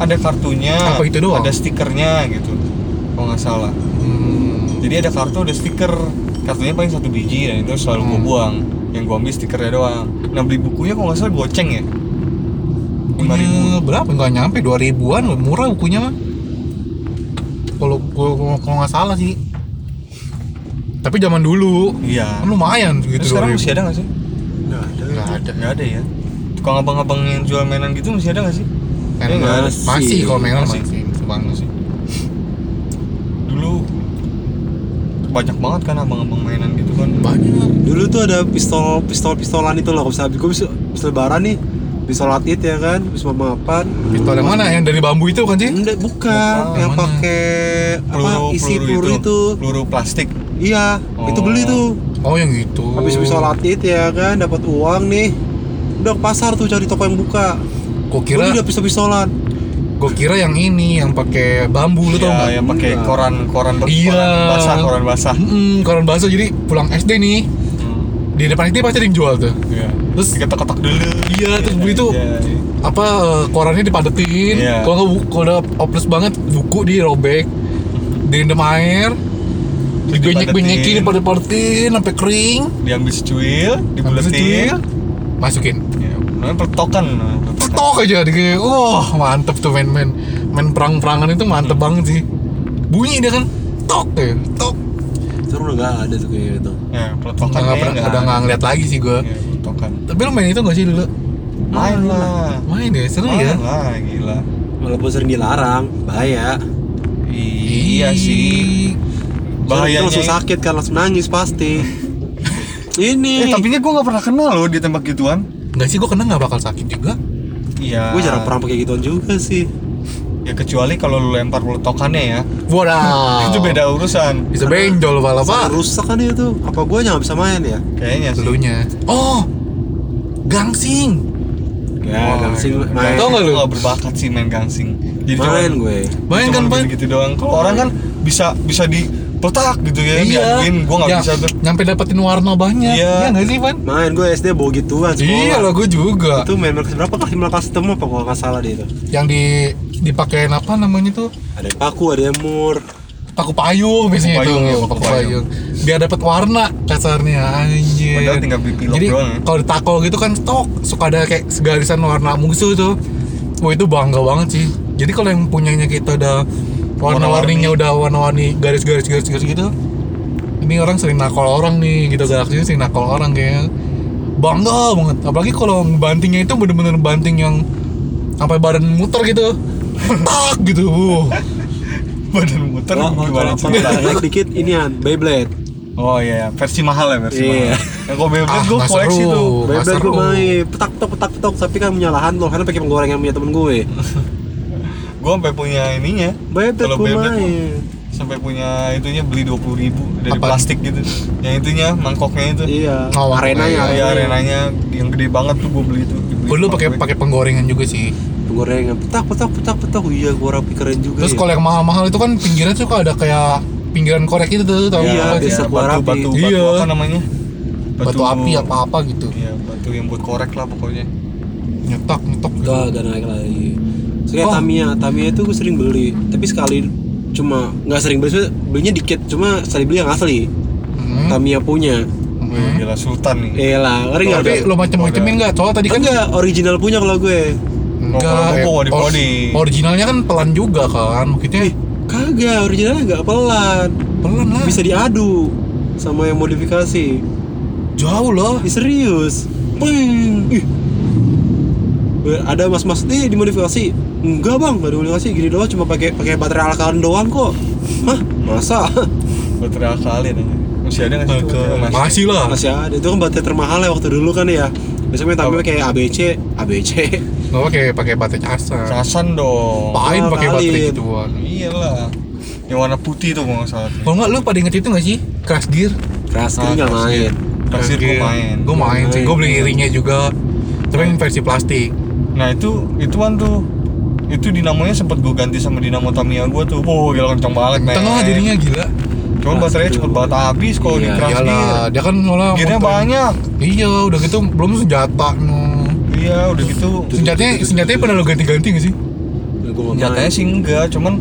ada kartunya Apa itu doang? Ada stikernya gitu Kalau nggak salah Hmm. Jadi ada kartu, ada stiker Kartunya paling satu biji dan itu selalu gue Hmm. buang Yang gue ambil stikernya doang Nah beli bukunya kalau nggak salah goceng ya Lima ribu berapa? Nggak nyampe dua ribuan murah bukunya mah. Kalau gua kalau nggak salah sih. Tapi zaman dulu Iya kan lumayan Terus gitu. sekarang 2000. masih ada nggak sih? nggak ada nggak ada nggak ada ya tukang abang-abang yang jual mainan gitu masih ada nggak sih Mainan Iya, masih, masih kalau mainan Masih. masih, masih banget sih dulu banyak banget kan abang-abang mainan gitu kan. Banyak. Dulu tuh ada pistol pistol pistolan itu loh bisa gue bisa, bisa lebaran nih pistol latit ya kan bisa mapan pistol yang mana? Yang dari bambu itu kan sih enggak bukan. Bukan, yang pakai apa isi peluru, itu, peluru plastik. Iya itu Oh. beli tuh. Oh yang itu. Habis pistol latit ya kan dapat uang nih. Udah ke pasar tuh cari toko yang buka. Kira kira udah pistol pistolan gua kira yang ini yang pakai bambu lu tau ya, nggak yang pakai Enggak. koran koran Iya. koran basah koran basah Mm-mm, koran basah jadi pulang SD nih Hmm. di depan itu pasti ada yang jual tuh Iya. Terus diketok-ketok dulu Iya, terus beli tuh. Iya, iya. apa korannya dipadetin Iya. kalau nggak kalau udah oplos banget buku dirobek direndam air dibanyak-banyakin dipadet-padetin sampai kering diambil secuil dibuletin masukin namanya peletokan namanya peletokan. tok aja di wah mantep tuh main-main main perang-perangan itu mantep banget sih. Bunyi dia kan tok ya tok. Sekarang udah nggak ada tuh kayak gitu. Ya peletokan nggak pernah udah nggak ada. ngeliat lagi sih gua. Ya, peletokan tapi lu main itu nggak sih dulu? Main lah. Main ya seru main ya lah gila. Walaupun sering dilarang bahaya. Iya sih. Bahayanya bahayanya langsung sakit kan langsung nangis pasti. Ini. Eh tapi gue nggak pernah kenal loh di tembak gituan nggak sih gua kena nggak bakal sakit juga. Iya. Gue jarang pernah pakai gituan juga sih. Ya kecuali kalau lu lempar peletokannya ya. Waduh. Itu beda urusan. Bisa benjol pala pak. Rusak kan itu? Apa gue nggak bisa main ya? Kayaknya sih. Dulunya oh gangsing. Ya Wah, gangsing iya. main. Tau nggak lu? Berbakat sih main gangsing. Jadi main cuman- gue. Main kan main gitu doang. Kalau orang kan bisa bisa di peletak gitu ya diaduin. Gue nggak Ya, bisa tuh. nyampe dapetin warna banyak. Iya. iya nggak sih Pan main gue SD bawa gituan sekolah. Iya lah gue juga. Itu main kelas berapa lima kelas enam apa kalau nggak salah dia itu? Yang di dipakein apa namanya tuh? Ada yang paku ada yang mur. Paku payung biasanya Paku itu. payung, ya, paku paku payung. payung. Biar dapat warna kasarnya anjir Padahal tinggal pilok jadi doang ya. kalau di tako gitu kan stok suka ada kayak segarisan warna musuh tuh. Wah itu bangga banget sih. Jadi kalau yang punyanya kita udah warna-warninya udah warna-warni garis-garis garis-garis gitu. Ini orang sering nakal orang nih gitu galaksi sering nakal orang kayak bangga banget apalagi kalau bantingnya itu bener-bener banting yang sampai badan muter gitu. Tak gitu badan muter oh, gimana sih? Naik dikit inian Beyblade. Oh iya versi mahal ya versi Iya. mahal. Yang kalau Beyblade Ah, gue koleksi seru. tuh. Beyblade gue main petak petok petak petok tapi kan punya lahan loh karena pakai penggorengan punya temen gue gue sampai punya ininya. Beyblade Kalau main sampai punya itunya beli dua puluh ribu dari Apaan? plastik gitu. Yang itunya mangkoknya itu. Iya. Oh, arenanya iya, ya arenanya arenanya yang gede banget tuh gue beli itu gue dulu pakai pakai penggorengan juga sih? Penggorengan. Petak petak petak petak. Iya gue rapi keren juga terus ya. kalau yang mahal-mahal itu kan pinggirnya tuh ada kayak pinggiran korek itu tuh tau Iya, sih? biasa batu, batu, batu Iya. apa namanya? Batu api apa apa gitu. Iya, batu yang buat korek lah pokoknya. nyetok nyetok gitu. Gak, gak naik lagi kayak Oh. Tamiya, Tamiya itu gue sering beli Tapi sekali cuma nggak sering beli, belinya dikit Cuma sekali beli yang asli Hmm. Tamiya punya Hmm. gila sultan nih. Eh lah, nggak? tapi lo macem-macemin nggak soalnya tadi kan Enggak, original punya kalau gue enggak body body. originalnya kan pelan juga kan maksudnya Eh, kagak, originalnya nggak pelan pelan lah Bisa diadu sama yang modifikasi jauh loh Ih, serius Wih, ih. Ada mas-mas nih dimodifikasi Enggak bang, nggak dimodifikasi Gini doang cuma pakai pakai baterai alkalan doang kok Hah? Masa? Baterai alkalin aja. Masih ada nggak sih? Masih. masih lah Masih ada, itu kan baterai termahal ya waktu dulu kan ya Biasanya tapi kayak ABC, ABC nggak pakai pakai baterai casan Casan dong. pain pakai baterai gituan Iyalah. Yang warna putih tuh kalau nggak salah. kalau nggak lu pada inget itu nggak sih crash gear Keras Ah, nggak Crash main Gear. Crash Gear gue main. gue main sih gue beli ringnya juga tapi yang versi plastik Nah itu ituan tuh itu dinamonya sempat gue ganti sama dinamo Tamiya gue tuh. Wow, gila kencang banget, men. tengah jadinya gila Cuman baterainya cepet banget habis kalau di Iya, crash gear. iyalah dia kan malah Gearnya banyak. iya udah gitu belum senjata no Iya, udah gitu. senjatanya senjatanya pernah lo ganti-ganti gak sih Nyatanya sih enggak, cuman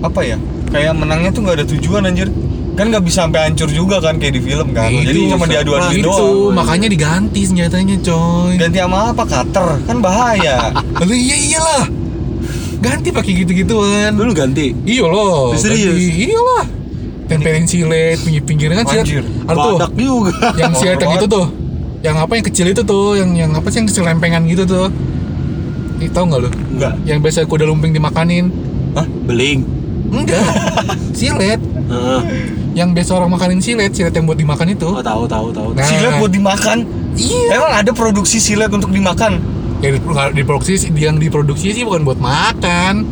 apa ya? Kayak menangnya tuh nggak ada tujuan anjir. Kan nggak bisa sampai hancur juga kan kayak di film kan. Itu, Jadi cuma diadu-adu itu doang. makanya diganti senjatanya coy Ganti sama apa? Cutter. Kan bahaya. Lalu iya iyalah ganti pakai gitu-gituan Dulu ganti iya loh Serius? ganti. iyalah tempelin silet pinggir-pinggirnya kan silet ada tuh juga yang silet yang itu tuh yang apa yang kecil itu tuh yang yang apa sih yang kecil lempengan gitu tuh Ih, tau nggak lo Enggak. yang biasa kuda lumping dimakanin Hah? beling enggak silet Heeh. Yang biasa orang makanin silet silet yang buat dimakan itu oh tahu tahu tahu Nah. Silet buat dimakan. iya Emang ada produksi silet untuk dimakan? nggak diproduksi sih- yang diproduksi sih bukan buat makan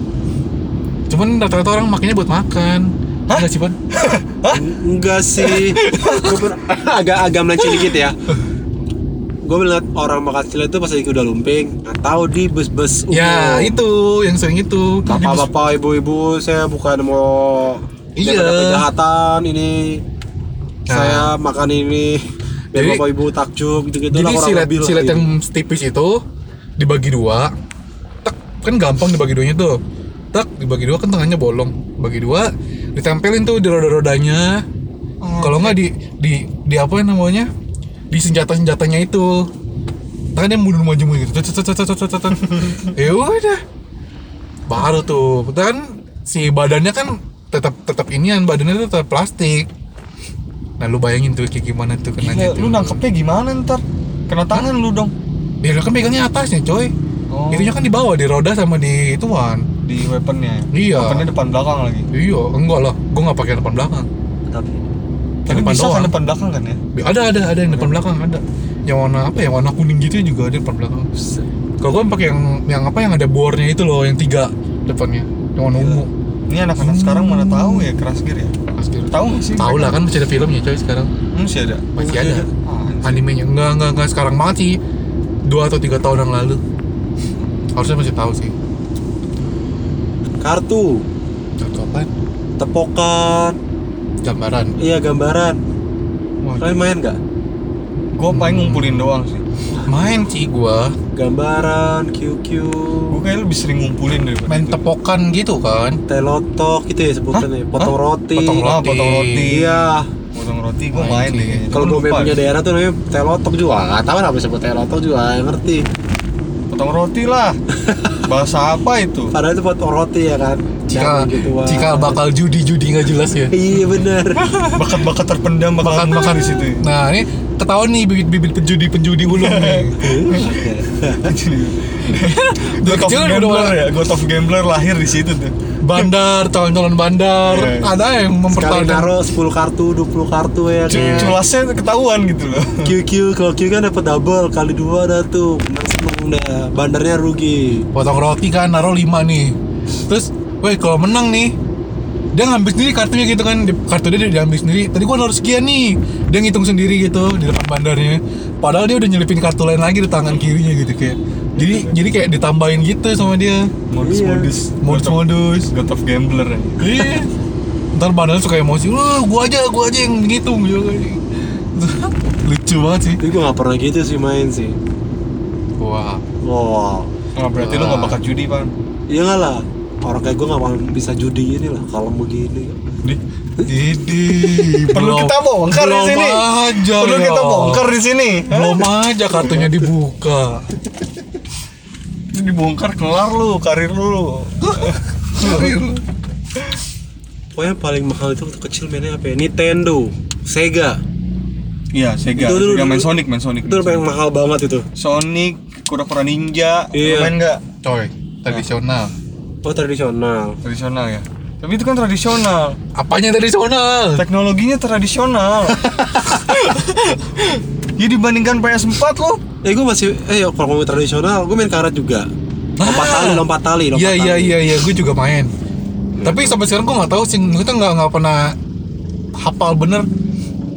cuman rata-rata orang makanya buat makan Hah? Enggak sih Pan? enggak sih agak agak melenceng dikit ya gue melihat orang makan silet itu pas lagi udah lumping atau di bus-bus umum. ya itu yang sering itu bapak-bapak ibu-ibu saya bukan mau Iya. ada kejahatan ini Nah. saya makan ini biar Jadi- bapak ibu takjub gitu-gitu Jadi lah kurang silet lah silet gitu. yang tipis itu dibagi dua. Tak, kan gampang dibagi duanya tuh. Tak dibagi dua kan tengahnya bolong. Bagi dua ditempelin tuh di roda-rodanya. Kalau nggak di di di apa namanya? Di senjata-senjatanya itu. Kan dia mundur maju mundur gitu. Cet, cet, cet, cet, cet, cet. Ya udah. Baru tuh. Kan si badannya kan tetap tetap inian badannya tetap plastik. Nah lu bayangin tuh kayak gimana tuh kenanya Gila, tuh. lu nangkepnya gimana ntar? Kena tangan lu dong. Dia kan pegangnya atasnya coy Oh. Itunya kan di bawah, di roda sama di ituan Di weaponnya. Iya. Weaponnya depan belakang lagi. Iya, enggak lah, gua nggak pakai depan belakang tapi Tapi depan bisa doang. kan depan belakang kan ya? Ada, ada, ada yang depan belakang, ada Yang warna apa ya, warna kuning gitu juga ada depan belakang Kalau gua pakai yang, yang apa, yang ada bornya itu loh, yang tiga depannya Yang warna ungu Ini anak-anak sekarang mana tahu ya keras gear ya? Pasti Tahu nggak sih? Tahu lah kan masih ada filmnya coy sekarang. Hmm, Masih ada. Masih ada. Ah, Animenya, enggak, enggak, enggak sekarang banget sih. Dua atau tiga tahun yang lalu. Harusnya masih tahu sih. Kartu. Contoh apa? tepokan. Gambaran. Iya gambaran. Wah, kalian main nggak? Gue paling ngumpulin doang sih. Main sih gua gambaran QQ Gue kayak lebih sering ngumpulin daripada Main itu. tepokan gitu kan telotok gitu ya sebutannya potong Hah? roti Potong Ah, potong roti. iya Potong roti gue Main deh kayaknya. kalau lupa punya ya. daerah tuh namanya telotok juga nggak tahu kenapa disebut telotok juga nggak ngerti Potong roti lah. Bahasa apa itu? padahal itu potong roti ya kan Jika jika bakal judi-judi nggak jelas ya. iya bener Bakat-bakat terpendam bakal Makan makan di situ. ya. Nah ini ketahuan nih bibit-bibit penjudi-penjudi ulung nih. Of kecil udah Gambler mulai- ya, God of Gambler lahir di situ tuh. Bandar, calon-calon bandar, Iya. ada yang sekali mempertahankan. naruh 10 kartu 20 kartu ya kan Culasnya ketahuan gitu loh. QQ kalau Q kan dapat double kali dua dah tuh menang seneng dah bandarnya rugi Potong roti kan, naruh 5 nih. Terus, weh kalau menang nih, dia ngambil sendiri kartunya gitu kan, di, kartu dia dia diambil sendiri. Tadi gua naruh sekian nih, dia ngitung sendiri gitu di depan bandarnya. Padahal dia udah nyelipin kartu lain lagi di tangan kirinya gitu kayak. Jadi jadi kayak ditambahin gitu sama dia. Modus-modus. Modus-modus. God of Gambler ya. Iya. Ntar badannya suka emosi, wah gua aja, gua aja yang ngitung gitu. Lucu banget sih. tapi gue gak pernah gitu sih main sih Wah. wow Oh, berarti lu Wah. gak bakat judi, Pan. iya lah orang kayak gue gak bakal bisa judi ini lah kalau begini Di. Jadi Perlu kita bongkar di sini. aja Perlu ya. kita bongkar di sini. Belum aja kartunya dibuka. Itu dibongkar kelar lu, karir lu. pokoknya paling mahal itu waktu kecil mainnya apa ya Nintendo Sega Iya, Sega. Itu dulu- Sega main Sonic, main Sonic. itu yang mahal banget itu Sonic, kura-kura ninja. Lu Iya. Main nggak? Coy, tradisional. Oh tradisional Tradisional ya. Tapi itu kan tradisional. Apanya tradisional? Teknologinya tradisional. ya dibandingkan PS4 lo. eh gue masih eh kalau ngomong tradisional gue main karet juga lompat Ah. tali lompat tali lompat Iya iya tali. iya iya, gue juga main. Tapi sampai sekarang gue nggak tahu sih, kita nggak nggak pernah hafal bener.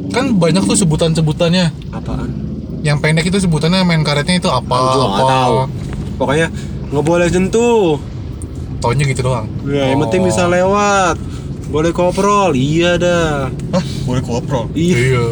Kan banyak tuh sebutan-sebutannya. apaan Yang pendek itu sebutannya main karetnya itu apa? Juga apa? nggak tahu pokoknya nggak boleh sentuh Taunya gitu doang. ya, yang penting Oh. bisa lewat boleh koprol iya dah Hah, boleh koprol. iya Iya.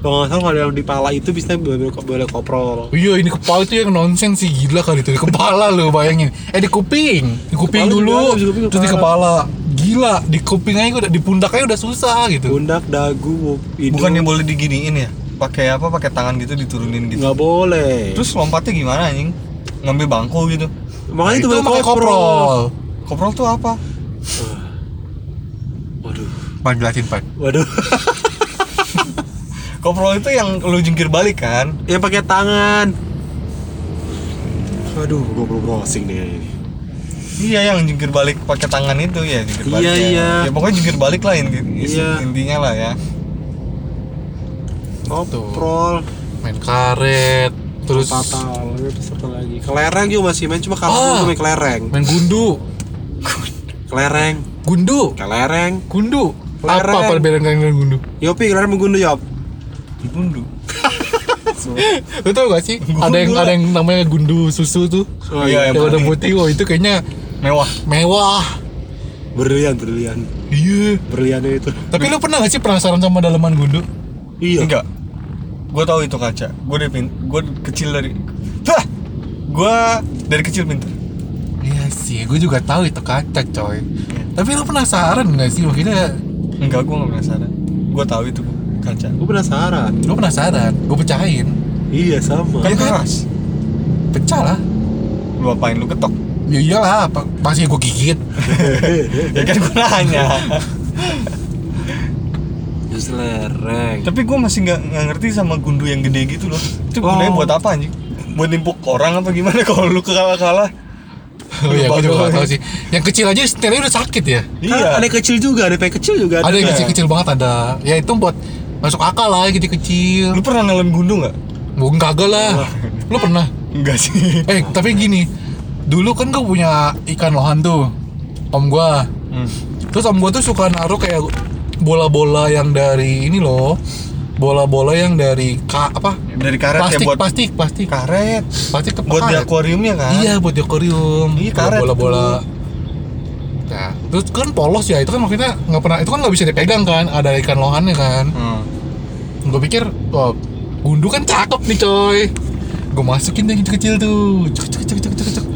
kalau nggak salah kalau yang di pala itu bisa boleh boleh koprol Iya ini kepala itu yang nonsen sih gila kali itu di kepala lo bayangin. Eh di kuping, di kuping Kepala dulu, juga di kuping, terus di kepala. kepala. Gila di kuping aja udah di pundaknya udah susah gitu. pundak dagu hidung Bukannya boleh diginiin ya? Pakai apa? Pakai tangan gitu diturunin gitu. nggak boleh Terus lompatnya gimana anjing? Ngambil bangku gitu. makanya itu, boleh pakai koprol. Koprol tuh apa? waduh Pan jelasin pan. waduh koprol itu yang lu jungkir balik kan Yang pakai tangan. Aduh, gue belum browsing nih. iya yang jungkir balik pakai tangan itu ya jungkir Iya, balik ya. iya. ya pokoknya jungkir balik lah inti, Iya. intinya lah ya Koprol, main karet terus fatal, terus apa lagi? Kelereng juga masih main, cuma kalau Ah. gue main kelereng. main gundu Kelereng, gundu kelereng. gundu Kelereng. apa perbedaan kalian dengan gundu Yopi, kelereng menggundu Yop. digundu lu tau gak sih ada yang ada yang namanya gundu susu tuh Oh iya, yang warna putih. oh itu kayaknya mewah mewah Berlian, berlian. iya Berliannya itu. tapi lu pernah gak sih penasaran sama daleman gundu Iya. enggak gue tahu itu kaca gue dari pin gue kecil dari Hah! gue dari kecil pintar iya sih gue juga tahu itu kaca coy. Tapi lu penasaran gak sih? Maksudnya enggak gue nggak penasaran. Gue tahu itu kaca Gue penasaran. lu penasaran? Gue pecahin. Iya, sama. kan? keras. Pecah lah. Lu apain? Lu ketok? Ya iyalah apa- masih gue gigit. Ya kan gue nanya. Jus lereng. tapi gue masih nggak nggak ngerti sama gundu yang gede gitu loh. Itu Oh. gunanya buat apa anjing buat nimpuk orang apa gimana? Kalau lu kalah kalah oh iya gue juga gak tahu sih. Yang kecil aja setelnya udah sakit ya? Iya. iya ada yang kecil juga, ada yang kecil juga. ada yang Iya. kecil-kecil banget ada. Ya itu buat masuk akal lah gitu kecil. Lu pernah nelen gundu nggak? Bukan kagak lah. Lu pernah? Enggak sih. Eh tapi gini. Dulu kan gue punya ikan lohan tuh om gua. Hmm. terus om gua tuh suka naruh kayak bola-bola yang dari ini loh bola-bola yang dari ka, apa? Dari karet plastik ya buat plastik plastik. karet. Plastik ke buat di karet. akuariumnya kan? Iya buat di akuarium. Iya, karet bola-bola. nah terus kan polos ya itu kan maksudnya nggak pernah itu kan nggak bisa dipegang kan? Ada ikan lohannya kan? Hmm. gue pikir wah gundu kan cakep nih coy. Gue masukin deh kecil-kecil tuh. Cek cek cek cek cek cek.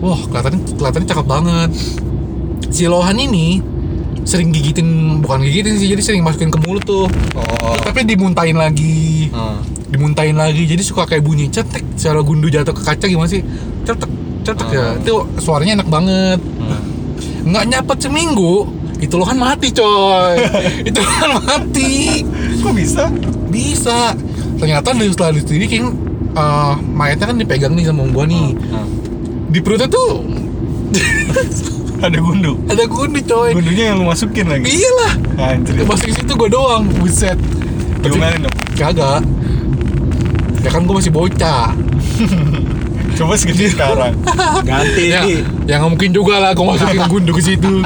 Wah kelihatannya kelihatannya cakep banget. Si lohan ini sering gigitin bukan gigitin sih jadi sering masukin ke mulut tuh. Oh. Tapi dimuntahin lagi. Hmm. dimuntahin lagi. Jadi suka kayak bunyi cetek secara gundu jatuh ke kaca gimana sih? Cetek cetek ya. Hmm. itu suaranya enak banget. Hmm. nggak nyapet seminggu itu lohan mati coy. Itu lohan mati. Kok bisa? Bisa. Ternyata dari setelah diselidikin uh, mayatnya kan dipegang nih sama gua nih. Hmm. di perutnya tuh ada gundu? Ada gundu coy. Gundunya yang lu masukin lagi? Iyalah. Anjir. Pas di situ gua doang buset. Diomelin dong? Kagak. Ya kan gua masih bocah. Coba segede sekarang. Ganti ya, nih. ya nggak mungkin juga lah gua masukin gundu ke situ.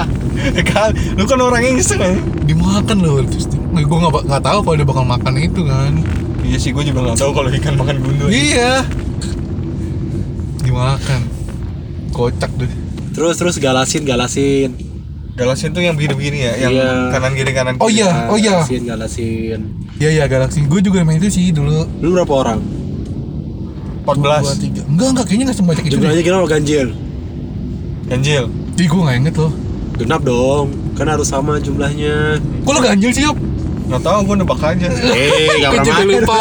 Ya kan lu kan orangnya iseng aja dimakan loh terus gue nggak nggak tahu kalau dia bakal makan itu kan. Iya sih gue juga nggak tahu kalau ikan makan gundu iya. Dimakan. Kocak deh Terus terus galasin galasin. galasin tuh yang begini-begini ya yang Iya. kanan kiri kanan Oh kiri. iya. oh iya. Galasin galasin. iya iya galaksi gue juga main itu sih dulu Lu berapa orang? 14 Dua, tiga. enggak enggak kayaknya nggak sebanyak itu Jumlahnya kira ganjil. ganjil Ih, gue nggak inget loh Genap dong. Kan harus sama jumlahnya. kok lo ganjil sih Yop? nggak tahu gue nebak aja Eh, enggak Gue pernah main. lupa.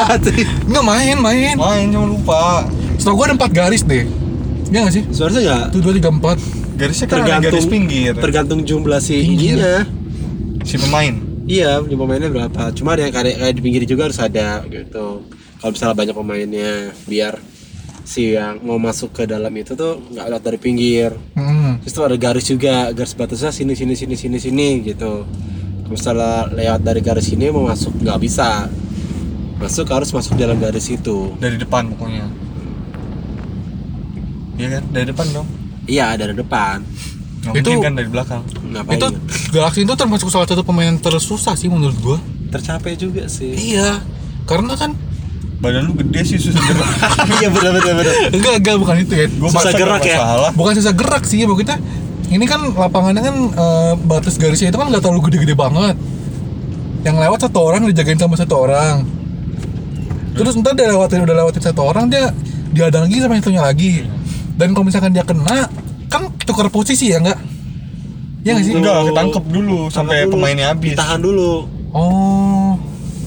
Enggak main, main main cuma lupa Setahu gue ada empat garis deh Iya nggak sih? Sebenarnya enggak Tuh, dua, tiga, empat garisnya kan ada tergantung garis pinggir tergantung jumlah si Pinggir. ininya. si pemain Iya, jumlah pemainnya berapa? Cuma ada yang kayak, kayak di pinggir juga harus ada gitu. Kalau misalnya banyak pemainnya, biar si yang mau masuk ke dalam itu tuh nggak lewat dari pinggir. Hmm. Terus tuh ada garis juga, garis batasnya sini sini sini sini sini gitu. Kalau Misalnya lewat dari garis ini mau masuk nggak bisa. Masuk harus masuk dalam garis itu. dari depan pokoknya iya kan dari depan dong Iya, dari depan. nggak Itu- kan dari belakang Ngapain? Itu Galaxy itu termasuk salah satu pemain tersusah sih menurut gue tercapai juga sih. Iya Karena kan badan lu gede sih susah gerak Iya benar benar benar. Enggak, enggak bukan itu ya gue Susah gerak ya? masalah Bukan susah gerak sih Maksudnya Ini kan lapangannya kan eh, Batas garisnya itu kan nggak terlalu gede-gede banget Yang lewat satu orang dijagain sama satu orang Terus ntar dia lewatin udah lewatin satu orang dia diadang lagi sama yang satunya lagi. Dan kalau misalkan dia kena tukar posisi ya enggak? Ya nggak sih? enggak ketangkep dulu sampai Tahan dulu, pemainnya habis Ditahan dulu. Oh.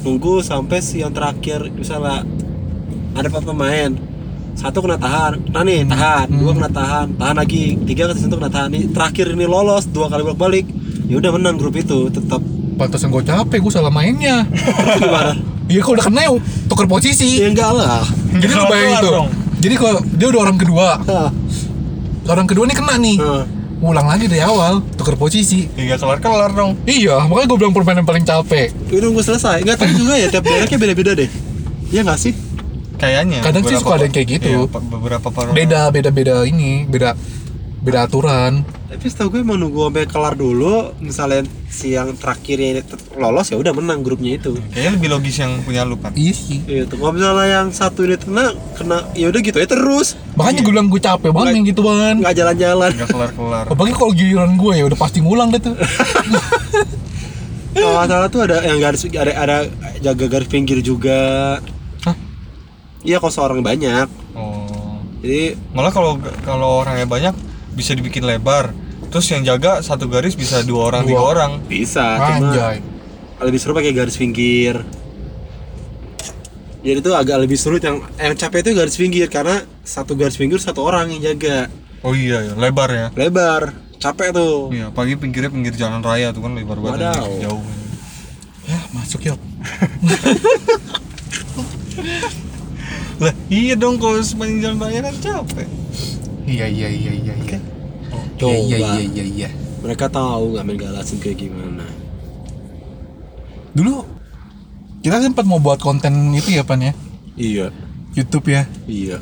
Nunggu sampai si yang terakhir misalnya ada empat pemain. Satu kena tahan, nah nih tahan, dua kena tahan, tahan lagi, tiga ke satu kena tahan. Nih terakhir ini lolos dua kali bolak balik. Ya udah menang grup itu tetap Pantesan gue capek, gue salah mainnya. gimana? Iya kalau udah kena ya tuker posisi. Ya enggak lah. Jadi lu bayangin tuh. Jadi kalau dia udah orang kedua. Orang kedua nih kena nih. Hah. Ulang lagi dari awal, tuker posisi. Tiga kelar-kelar dong. Iya, makanya gue bilang permainan paling capek. Udah nunggu selesai. Enggak tahu juga ya tiap daerahnya beda-beda deh. Iya nggak sih? Kayaknya. Kadang sih suka ada yang kayak gitu. Iya, pa- beberapa para Beda, beda, beda ini, beda, beda aturan. Tapi setahu gue emang nunggu sampai kelar dulu. Misalnya si yang terakhirnya ini lolos ya udah menang grupnya itu. Kayaknya lebih logis yang punya lu kan. Iya sih. Iya tuh. Kalau misalnya yang satu ini kena kena ya udah gitu ya terus. Makanya gue bilang gue capek banget yang gitu banget. Nggak jalan-jalan. Nggak kelar-kelar. Apalagi kalau giliran gue ya udah pasti ngulang deh tuh. Kalau salah tuh ada yang garis ada ada jaga garis pinggir juga. Hah? Iya kalau seorang banyak. Oh. Jadi Malah kalau kalau orangnya banyak bisa dibikin lebar. Terus yang jaga satu garis bisa dua orang, tiga Dua. orang. bisa. Cuma Anjay. lebih seru pakai garis pinggir. Jadi tuh agak lebih seru yang yang capek itu garis pinggir karena satu garis pinggir satu orang yang jaga. Oh iya, ya. lebar ya. Lebar, capek tuh. Iya, pagi pinggirnya pinggir jalan raya tuh kan lebar banget. Jauh. Ya masuk yuk. Lah, iya dong kalau sepanjang jalan raya kan capek. Iya iya iya iya iya. Coba. Iya iya iya iya iya. Mereka tahu nggak main galasin kayak gimana. Dulu kita sempat mau buat konten itu ya pan ya Iya, YouTube ya iya.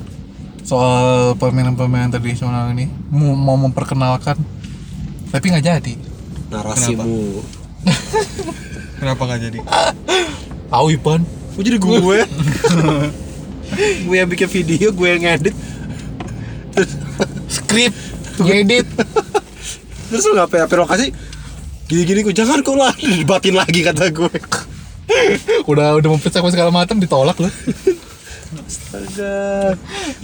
soal permainan-permainan tradisional ini mau, mau memperkenalkan tapi nggak jadi Narasimu. Kenapa nggak jadi? tahu Ipan Oh jadi gue? gue yang bikin video, gue yang ngedit. skrip ngedit Terus lu ngapain apa lokasi? Gini-gini kok jangan kok lah dibatin lagi kata gue. udah udah mempersiapkan segala macam ditolak loh Astaga.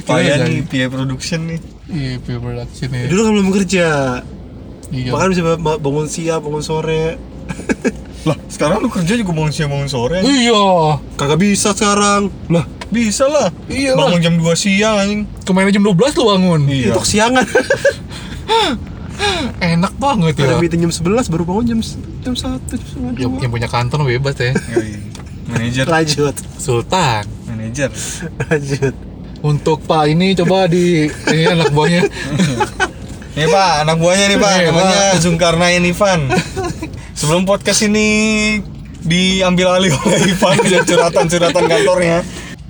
Payah jadi. nih, PA Production nih. iya pure production ya Dulu kan belum kerja. iya Bahkan bisa ba- bangun siang, bangun sore. Lah, sekarang lu kerja juga bangun siang bangun sore. iya Kagak bisa sekarang. lah Bisa lah. Iya Bangun jam 2 siang anjing. kemarin jam 12 lu bangun Iya. Untuk siangan. enak banget ya Ada meeting jam 11 baru bangun jam jam 1 jam setengah yang, dua. yang punya kantor bebas ya. Manajer, Lanjut. Sultan manajer. Lanjut. untuk Pak ini coba di ini anak buahnya Nih Pak, anak buahnya nih Pak, Iya, namanya Zulkarnain Ivan. Sebelum podcast ini diambil alih oleh Ivan dan curhatan-curhatan kantornya.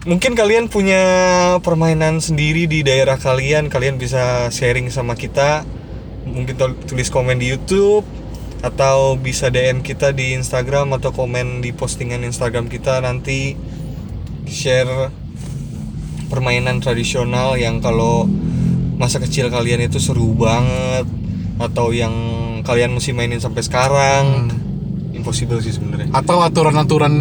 Mungkin kalian punya permainan sendiri di daerah kalian, kalian bisa sharing sama kita. Mungkin tulis komen di YouTube atau bisa DM kita di Instagram atau komen di postingan Instagram kita. Nanti share permainan tradisional yang kalau masa kecil kalian itu seru banget atau yang kalian mesti mainin sampai sekarang. Impossible sih sebenarnya. Atau aturan-aturan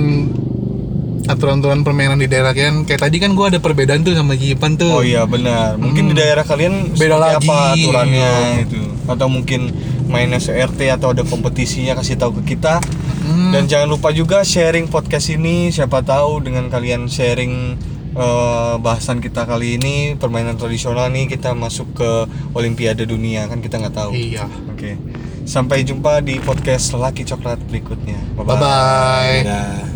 aturan-aturan permainan di daerah kalian. Kayak tadi kan gua ada perbedaan tuh sama Gipan tuh. Oh iya benar. Mungkin di daerah kalian Beda lagi. apa aturannya itu atau mungkin mainnya CRT atau ada kompetisinya kasih tahu ke kita. Hmm. dan jangan lupa juga sharing podcast ini. Siapa tahu dengan kalian sharing eh, bahasan kita kali ini permainan tradisional nih kita masuk ke Olimpiade dunia. Kan kita nggak tahu. Iya. Oke. Sampai jumpa di podcast Lelaki Coklat berikutnya. bye bye Ya.